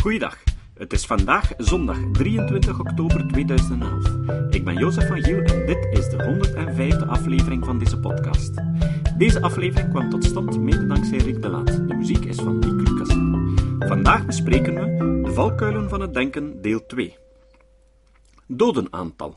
Goeiedag. Het is vandaag zondag 23 oktober 2011. Ik ben Jozef van Giel en dit is de 105e aflevering van deze podcast. Deze aflevering kwam tot stand mede dankzij Rick de Laat. De muziek is van Nick Lucas. Vandaag bespreken we de valkuilen van het denken, deel 2. Dodenaantal.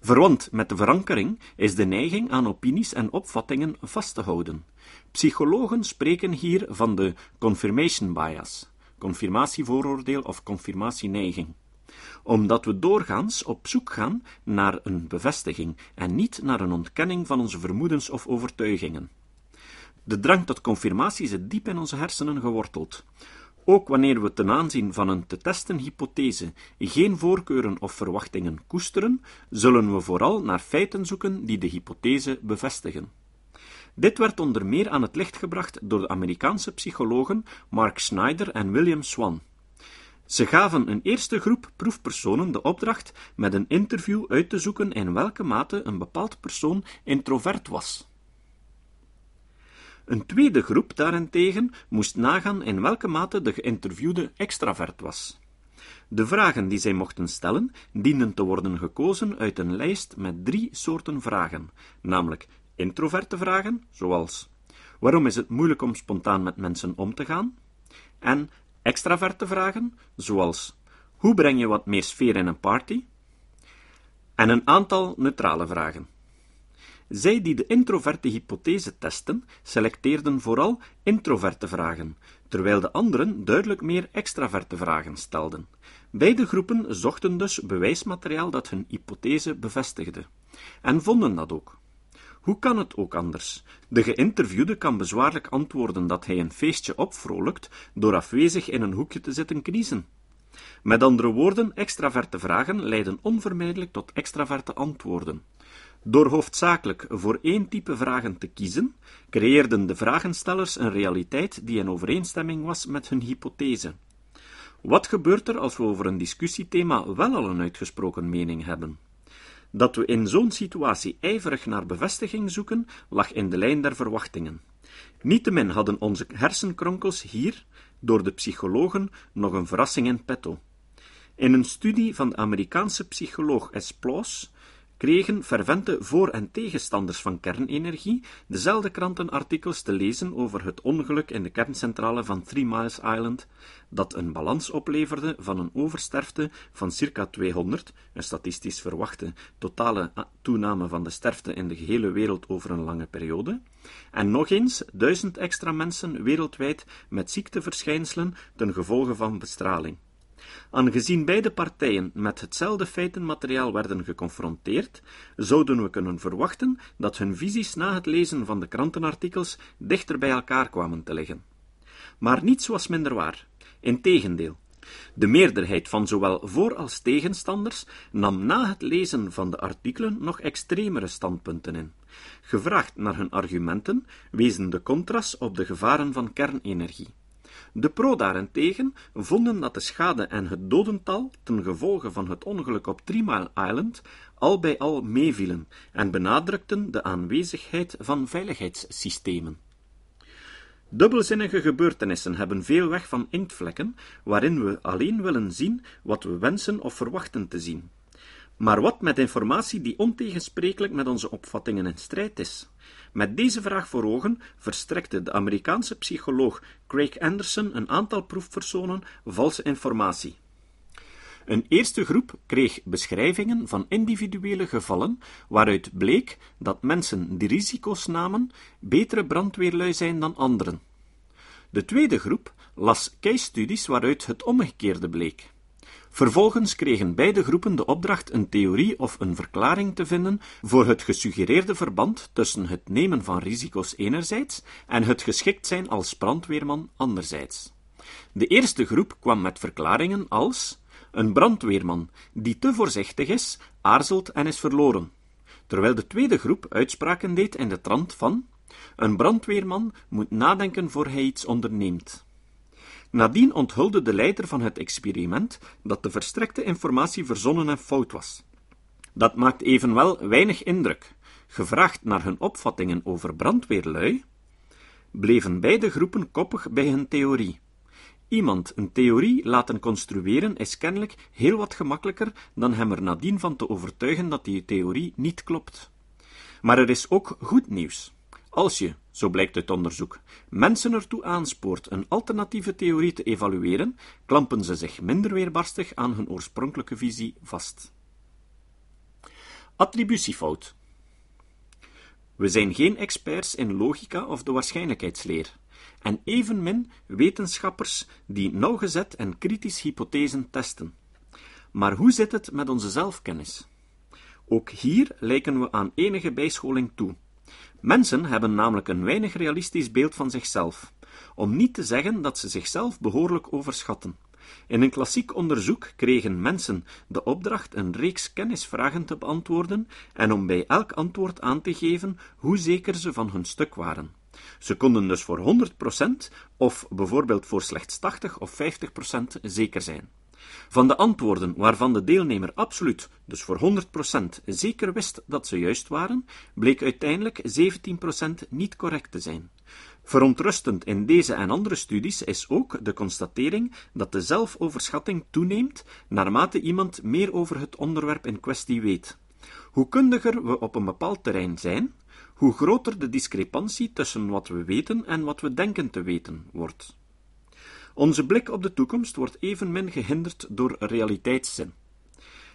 Verwant met de verankering is de neiging aan opinies en opvattingen vast te houden. Psychologen spreken hier van de confirmation bias, confirmatievooroordeel of confirmatieneiging omdat we doorgaans op zoek gaan naar een bevestiging en niet naar een ontkenning van onze vermoedens of overtuigingen. De drang tot confirmatie zit diep in onze hersenen geworteld. Ook wanneer we ten aanzien van een te testen hypothese geen voorkeuren of verwachtingen koesteren, zullen we vooral naar feiten zoeken die de hypothese bevestigen. Dit werd onder meer aan het licht gebracht door de Amerikaanse psychologen Mark Snyder en William Swan. Ze gaven een eerste groep proefpersonen de opdracht met een interview uit te zoeken in welke mate een bepaald persoon introvert was. Een tweede groep daarentegen moest nagaan in welke mate de geïnterviewde extravert was. De vragen die zij mochten stellen dienden te worden gekozen uit een lijst met drie soorten vragen, namelijk introverte vragen, zoals waarom is het moeilijk om spontaan met mensen om te gaan? En extraverte vragen, zoals hoe breng je wat meer sfeer in een party? En een aantal neutrale vragen. Zij die de introverte hypothese testen, selecteerden vooral introverte vragen, terwijl de anderen duidelijk meer extraverte vragen stelden. Beide groepen zochten dus bewijsmateriaal dat hun hypothese bevestigde, en vonden dat ook. Hoe kan het ook anders? De geïnterviewde kan bezwaarlijk antwoorden dat hij een feestje opvrolijkt door afwezig in een hoekje te zitten kniezen. Met andere woorden, extraverte vragen leiden onvermijdelijk tot extraverte antwoorden. Door hoofdzakelijk voor één type vragen te kiezen, creëerden de vragenstellers een realiteit die in overeenstemming was met hun hypothese. Wat gebeurt er als we over een discussiethema wel al een uitgesproken mening hebben? Dat we in zo'n situatie ijverig naar bevestiging zoeken, lag in de lijn der verwachtingen. Niettemin hadden onze hersenkronkels hier, door de psychologen, nog een verrassing in petto. In een studie van de Amerikaanse psycholoog S. Kregen fervente voor- en tegenstanders van kernenergie dezelfde krantenartikels te lezen over het ongeluk in de kerncentrale van Three Miles Island, dat een balans opleverde van een oversterfte van circa 200, een statistisch verwachte totale toename van de sterfte in de gehele wereld over een lange periode, en nog eens duizend extra mensen wereldwijd met ziekteverschijnselen ten gevolge van bestraling. Aangezien beide partijen met hetzelfde feitenmateriaal werden geconfronteerd, zouden we kunnen verwachten dat hun visies na het lezen van de krantenartikels dichter bij elkaar kwamen te liggen. Maar niets was minder waar. Integendeel, de meerderheid van zowel voor- als tegenstanders nam na het lezen van de artikelen nog extremere standpunten in. Gevraagd naar hun argumenten, wezen de contras op de gevaren van kernenergie. De pro daarentegen vonden dat de schade en het dodental ten gevolge van het ongeluk op Three Mile Island al bij al meevielen en benadrukten de aanwezigheid van veiligheidssystemen. Dubbelzinnige gebeurtenissen hebben veel weg van inktvlekken, waarin we alleen willen zien wat we wensen of verwachten te zien. Maar wat met informatie die ontegensprekelijk met onze opvattingen in strijd is? Met deze vraag voor ogen verstrekte de Amerikaanse psycholoog Craig Anderson een aantal proefpersonen valse informatie. Een eerste groep kreeg beschrijvingen van individuele gevallen waaruit bleek dat mensen die risico's namen betere brandweerlui zijn dan anderen. De tweede groep las case studies waaruit het omgekeerde bleek. Vervolgens kregen beide groepen de opdracht een theorie of een verklaring te vinden voor het gesuggereerde verband tussen het nemen van risico's enerzijds en het geschikt zijn als brandweerman anderzijds. De eerste groep kwam met verklaringen als een brandweerman die te voorzichtig is, aarzelt en is verloren, terwijl de tweede groep uitspraken deed in de trant van een brandweerman moet nadenken voor hij iets onderneemt. Nadien onthulde de leider van het experiment dat de verstrekte informatie verzonnen en fout was. Dat maakt evenwel weinig indruk. Gevraagd naar hun opvattingen over brandweerlui, bleven beide groepen koppig bij hun theorie. Iemand een theorie laten construeren is kennelijk heel wat gemakkelijker dan hem er nadien van te overtuigen dat die theorie niet klopt. Maar er is ook goed nieuws. Als je, zo blijkt uit onderzoek, mensen ertoe aanspoort een alternatieve theorie te evalueren, klampen ze zich minder weerbarstig aan hun oorspronkelijke visie vast. Attributiefout. We zijn geen experts in logica of de waarschijnlijkheidsleer, en evenmin wetenschappers die nauwgezet en kritisch hypothesen testen. Maar hoe zit het met onze zelfkennis? Ook hier lijken we aan enige bijscholing toe. Mensen hebben namelijk een weinig realistisch beeld van zichzelf, om niet te zeggen dat ze zichzelf behoorlijk overschatten. In een klassiek onderzoek kregen mensen de opdracht een reeks kennisvragen te beantwoorden en om bij elk antwoord aan te geven hoe zeker ze van hun stuk waren. Ze konden dus voor 100% of bijvoorbeeld voor slechts 80 of 50% zeker zijn. Van de antwoorden waarvan de deelnemer absoluut, dus voor 100%, zeker wist dat ze juist waren, bleek uiteindelijk 17% niet correct te zijn. Verontrustend in deze en andere studies is ook de constatering dat de zelfoverschatting toeneemt naarmate iemand meer over het onderwerp in kwestie weet. Hoe kundiger we op een bepaald terrein zijn, hoe groter de discrepantie tussen wat we weten en wat we denken te weten wordt. Onze blik op de toekomst wordt evenmin gehinderd door realiteitszin.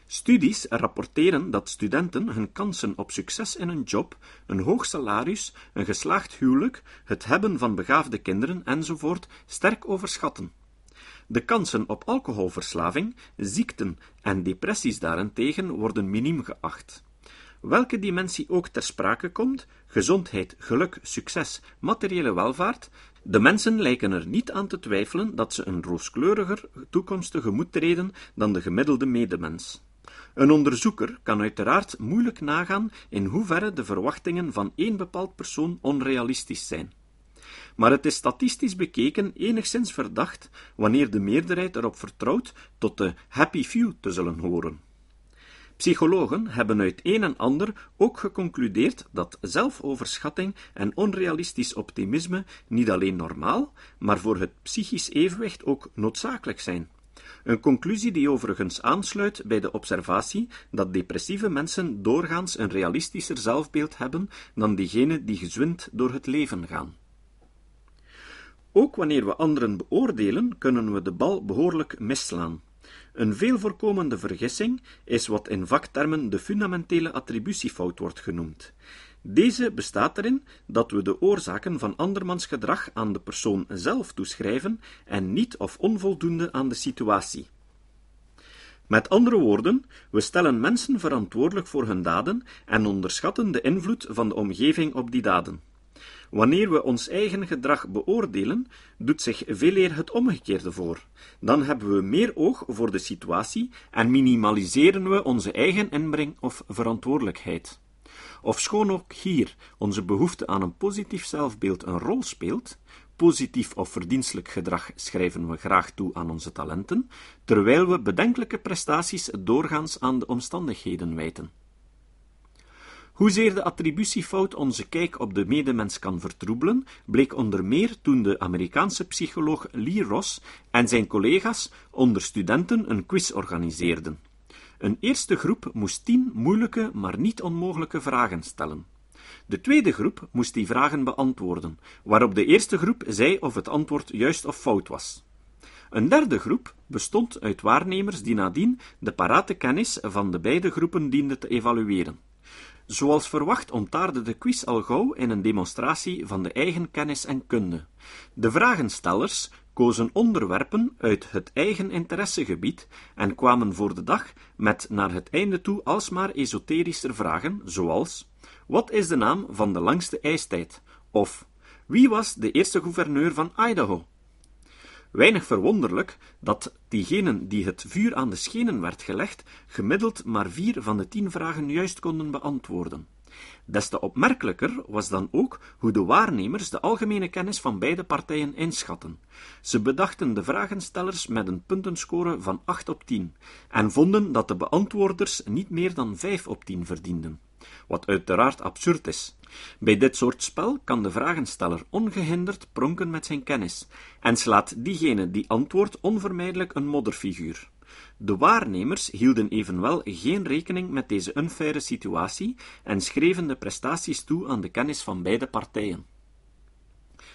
Studies rapporteren dat studenten hun kansen op succes in een job, een hoog salaris, een geslaagd huwelijk, het hebben van begaafde kinderen enzovoort sterk overschatten. De kansen op alcoholverslaving, ziekten en depressies daarentegen worden miniem geacht. Welke dimensie ook ter sprake komt, gezondheid, geluk, succes, materiële welvaart, de mensen lijken er niet aan te twijfelen dat ze een rooskleuriger toekomst tegemoet treden dan de gemiddelde medemens. Een onderzoeker kan uiteraard moeilijk nagaan in hoeverre de verwachtingen van één bepaald persoon onrealistisch zijn. Maar het is statistisch bekeken enigszins verdacht wanneer de meerderheid erop vertrouwt tot de happy few te zullen horen. Psychologen hebben uit een en ander ook geconcludeerd dat zelfoverschatting en onrealistisch optimisme niet alleen normaal, maar voor het psychisch evenwicht ook noodzakelijk zijn. Een conclusie die overigens aansluit bij de observatie dat depressieve mensen doorgaans een realistischer zelfbeeld hebben dan diegenen die gezwind door het leven gaan. Ook wanneer we anderen beoordelen, kunnen we de bal behoorlijk misslaan. Een veel voorkomende vergissing is wat in vaktermen de fundamentele attributiefout wordt genoemd. Deze bestaat erin dat we de oorzaken van andermans gedrag aan de persoon zelf toeschrijven en niet of onvoldoende aan de situatie. Met andere woorden, we stellen mensen verantwoordelijk voor hun daden en onderschatten de invloed van de omgeving op die daden. Wanneer we ons eigen gedrag beoordelen, doet zich veeleer het omgekeerde voor. Dan hebben we meer oog voor de situatie en minimaliseren we onze eigen inbreng of verantwoordelijkheid. Ofschoon ook hier onze behoefte aan een positief zelfbeeld een rol speelt, positief of verdienstelijk gedrag schrijven we graag toe aan onze talenten, terwijl we bedenkelijke prestaties doorgaans aan de omstandigheden wijten. Hoezeer de attributiefout onze kijk op de medemens kan vertroebelen, bleek onder meer toen de Amerikaanse psycholoog Lee Ross en zijn collega's onder studenten een quiz organiseerden. Een eerste groep moest tien moeilijke, maar niet onmogelijke vragen stellen. De tweede groep moest die vragen beantwoorden, waarop de eerste groep zei of het antwoord juist of fout was. Een derde groep bestond uit waarnemers die nadien de parate kennis van de beide groepen dienden te evalueren. Zoals verwacht ontaarde de quiz al gauw in een demonstratie van de eigen kennis en kunde. De vragenstellers kozen onderwerpen uit het eigen interessegebied en kwamen voor de dag met naar het einde toe alsmaar esoterischer vragen, zoals: Wat is de naam van de langste ijstijd? Of wie was de eerste gouverneur van Idaho? Weinig verwonderlijk dat diegenen die het vuur aan de schenen werd gelegd, gemiddeld maar vier van de tien vragen juist konden beantwoorden. Des te opmerkelijker was dan ook hoe de waarnemers de algemene kennis van beide partijen inschatten. Ze bedachten de vragenstellers met een puntenscore van 8 op 10 en vonden dat de beantwoorders niet meer dan 5 op 10 verdienden. Wat uiteraard absurd is. Bij dit soort spel kan de vragensteller ongehinderd pronken met zijn kennis en slaat diegene die antwoordt onvermijdelijk een modderfiguur. De waarnemers hielden evenwel geen rekening met deze unfaire situatie en schreven de prestaties toe aan de kennis van beide partijen.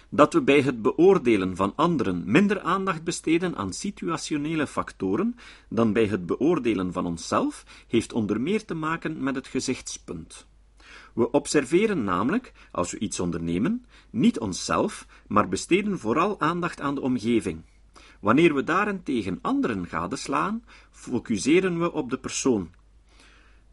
Dat we bij het beoordelen van anderen minder aandacht besteden aan situationele factoren dan bij het beoordelen van onszelf, heeft onder meer te maken met het gezichtspunt. We observeren namelijk, als we iets ondernemen, niet onszelf, maar besteden vooral aandacht aan de omgeving. Wanneer we daarentegen anderen gadeslaan, focuseren we op de persoon.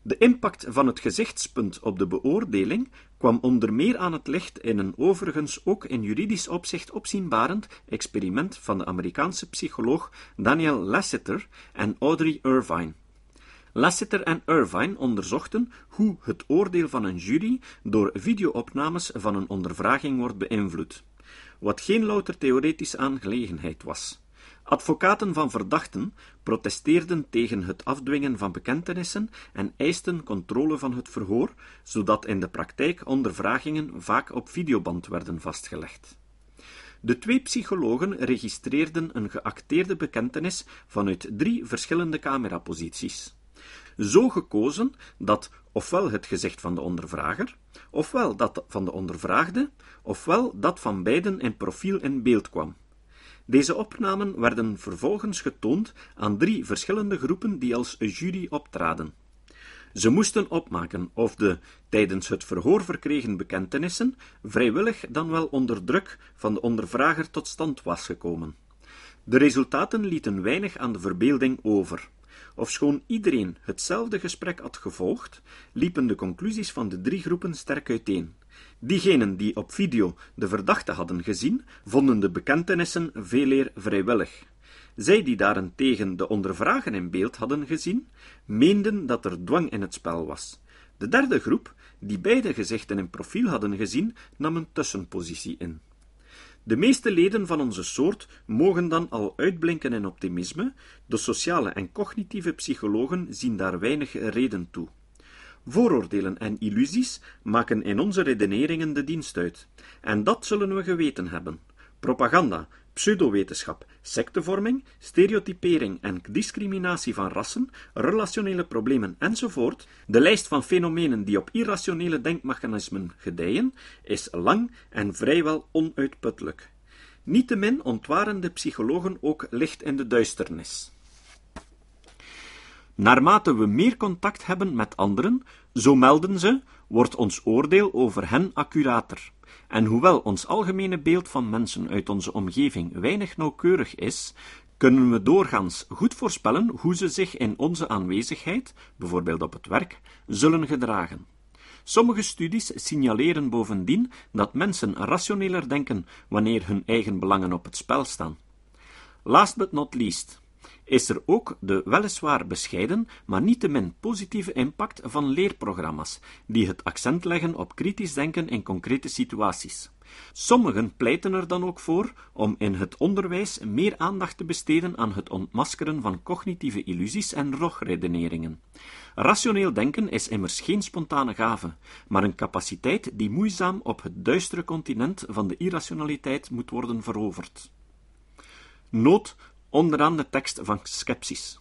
De impact van het gezichtspunt op de beoordeling kwam onder meer aan het licht in een overigens ook in juridisch opzicht opzienbarend experiment van de Amerikaanse psycholoog Daniel Lasseter en Audrey Irvine. Lasseter en Irvine onderzochten hoe het oordeel van een jury door videoopnames van een ondervraging wordt beïnvloed, wat geen louter theoretische aangelegenheid was. Advocaten van verdachten protesteerden tegen het afdwingen van bekentenissen en eisten controle van het verhoor, zodat in de praktijk ondervragingen vaak op videoband werden vastgelegd. De twee psychologen registreerden een geacteerde bekentenis vanuit drie verschillende cameraposities. Zo gekozen dat ofwel het gezicht van de ondervrager, ofwel dat van de ondervraagde, ofwel dat van beiden in profiel in beeld kwam. Deze opnamen werden vervolgens getoond aan drie verschillende groepen die als jury optraden. Ze moesten opmaken of de tijdens het verhoor verkregen bekentenissen vrijwillig dan wel onder druk van de ondervrager tot stand was gekomen. De resultaten lieten weinig aan de verbeelding over. Ofschoon iedereen hetzelfde gesprek had gevolgd, liepen de conclusies van de drie groepen sterk uiteen. Diegenen die op video de verdachte hadden gezien, vonden de bekentenissen veeleer vrijwillig. Zij die daarentegen de ondervragen in beeld hadden gezien, meenden dat er dwang in het spel was. De derde groep, die beide gezichten in profiel hadden gezien, nam een tussenpositie in. De meeste leden van onze soort mogen dan al uitblinken in optimisme, de sociale en cognitieve psychologen zien daar weinig reden toe. Vooroordelen en illusies maken in onze redeneringen de dienst uit, en dat zullen we geweten hebben. Propaganda, pseudowetenschap, sectevorming, stereotypering en discriminatie van rassen, relationele problemen enzovoort, de lijst van fenomenen die op irrationele denkmechanismen gedijen, is lang en vrijwel onuitputtelijk. Niettemin ontwaren de psychologen ook licht in de duisternis. Naarmate we meer contact hebben met anderen, zo melden ze, wordt ons oordeel over hen accurater. En hoewel ons algemene beeld van mensen uit onze omgeving weinig nauwkeurig is, kunnen we doorgaans goed voorspellen hoe ze zich in onze aanwezigheid, bijvoorbeeld op het werk, zullen gedragen. Sommige studies signaleren bovendien dat mensen rationeler denken wanneer hun eigen belangen op het spel staan. Last but not least, is er ook de weliswaar bescheiden, maar niettemin positieve impact van leerprogramma's, die het accent leggen op kritisch denken in concrete situaties. Sommigen pleiten er dan ook voor om in het onderwijs meer aandacht te besteden aan het ontmaskeren van cognitieve illusies en rogredeneringen. Rationeel denken is immers geen spontane gave, maar een capaciteit die moeizaam op het duistere continent van de irrationaliteit moet worden veroverd. Nood onderaan de tekst van Skepsis.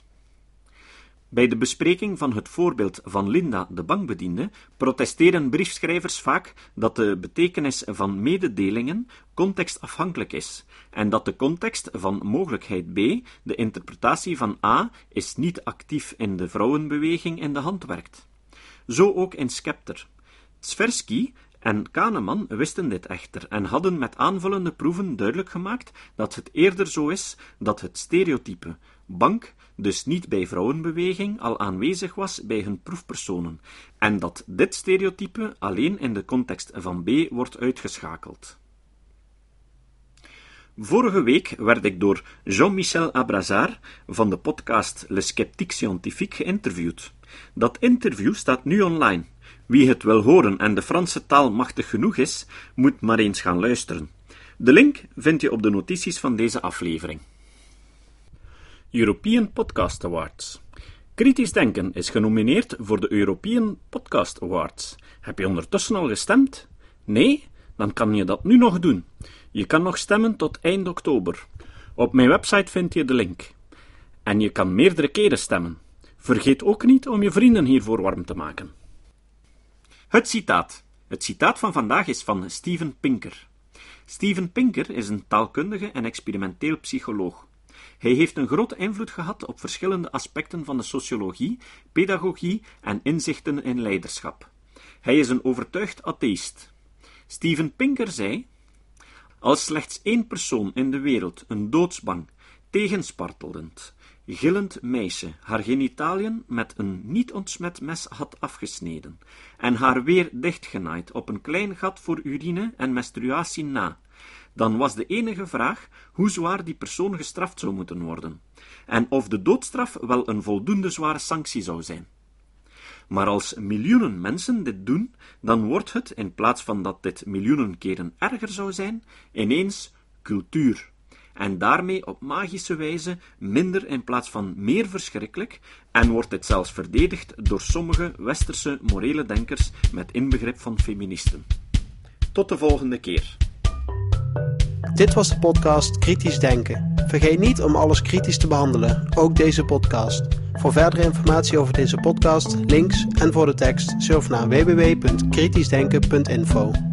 Bij de bespreking van het voorbeeld van Linda, de bankbediende, protesteren briefschrijvers vaak dat de betekenis van mededelingen contextafhankelijk is en dat de context van mogelijkheid B, de interpretatie van A, is niet actief in de vrouwenbeweging in de hand werkt. Zo ook in Scepter. Tversky en Kahneman wisten dit echter en hadden met aanvullende proeven duidelijk gemaakt dat het eerder zo is dat het stereotype bank dus niet bij vrouwenbeweging al aanwezig was bij hun proefpersonen en dat dit stereotype alleen in de context van B wordt uitgeschakeld. Vorige week werd ik door Jean-Michel Abrazard van de podcast Le Sceptique Scientifique geïnterviewd. Dat interview staat nu online. Wie het wil horen en de Franse taal machtig genoeg is, moet maar eens gaan luisteren. De link vind je op de notities van deze aflevering. European Podcast Awards. Kritisch Denken is genomineerd voor de European Podcast Awards. Heb je ondertussen al gestemd? Nee? Dan kan je dat nu nog doen. Je kan nog stemmen tot eind oktober. Op mijn website vind je de link. En je kan meerdere keren stemmen. Vergeet ook niet om je vrienden hiervoor warm te maken. Het citaat. Het citaat van vandaag is van Steven Pinker. Steven Pinker is een taalkundige en experimenteel psycholoog. Hij heeft een grote invloed gehad op verschillende aspecten van de sociologie, pedagogie en inzichten in leiderschap. Hij is een overtuigd atheïst. Steven Pinker zei: Als slechts één persoon in de wereld een doodsbang, tegenspartelend, gillend meisje haar genitaliën met een niet ontsmet mes had afgesneden en haar weer dichtgenaaid op een klein gat voor urine en menstruatie na, dan was de enige vraag hoe zwaar die persoon gestraft zou moeten worden, en of de doodstraf wel een voldoende zware sanctie zou zijn. Maar als miljoenen mensen dit doen, dan wordt het, in plaats van dat dit miljoenen keren erger zou zijn, ineens cultuur. En daarmee op magische wijze minder in plaats van meer verschrikkelijk, en wordt dit zelfs verdedigd door sommige westerse morele denkers met inbegrip van feministen. Tot de volgende keer. Dit was de podcast Kritisch Denken. Vergeet niet om alles kritisch te behandelen, ook deze podcast. Voor verdere informatie over deze podcast, links en voor de tekst, surf naar www.kritischdenken.info.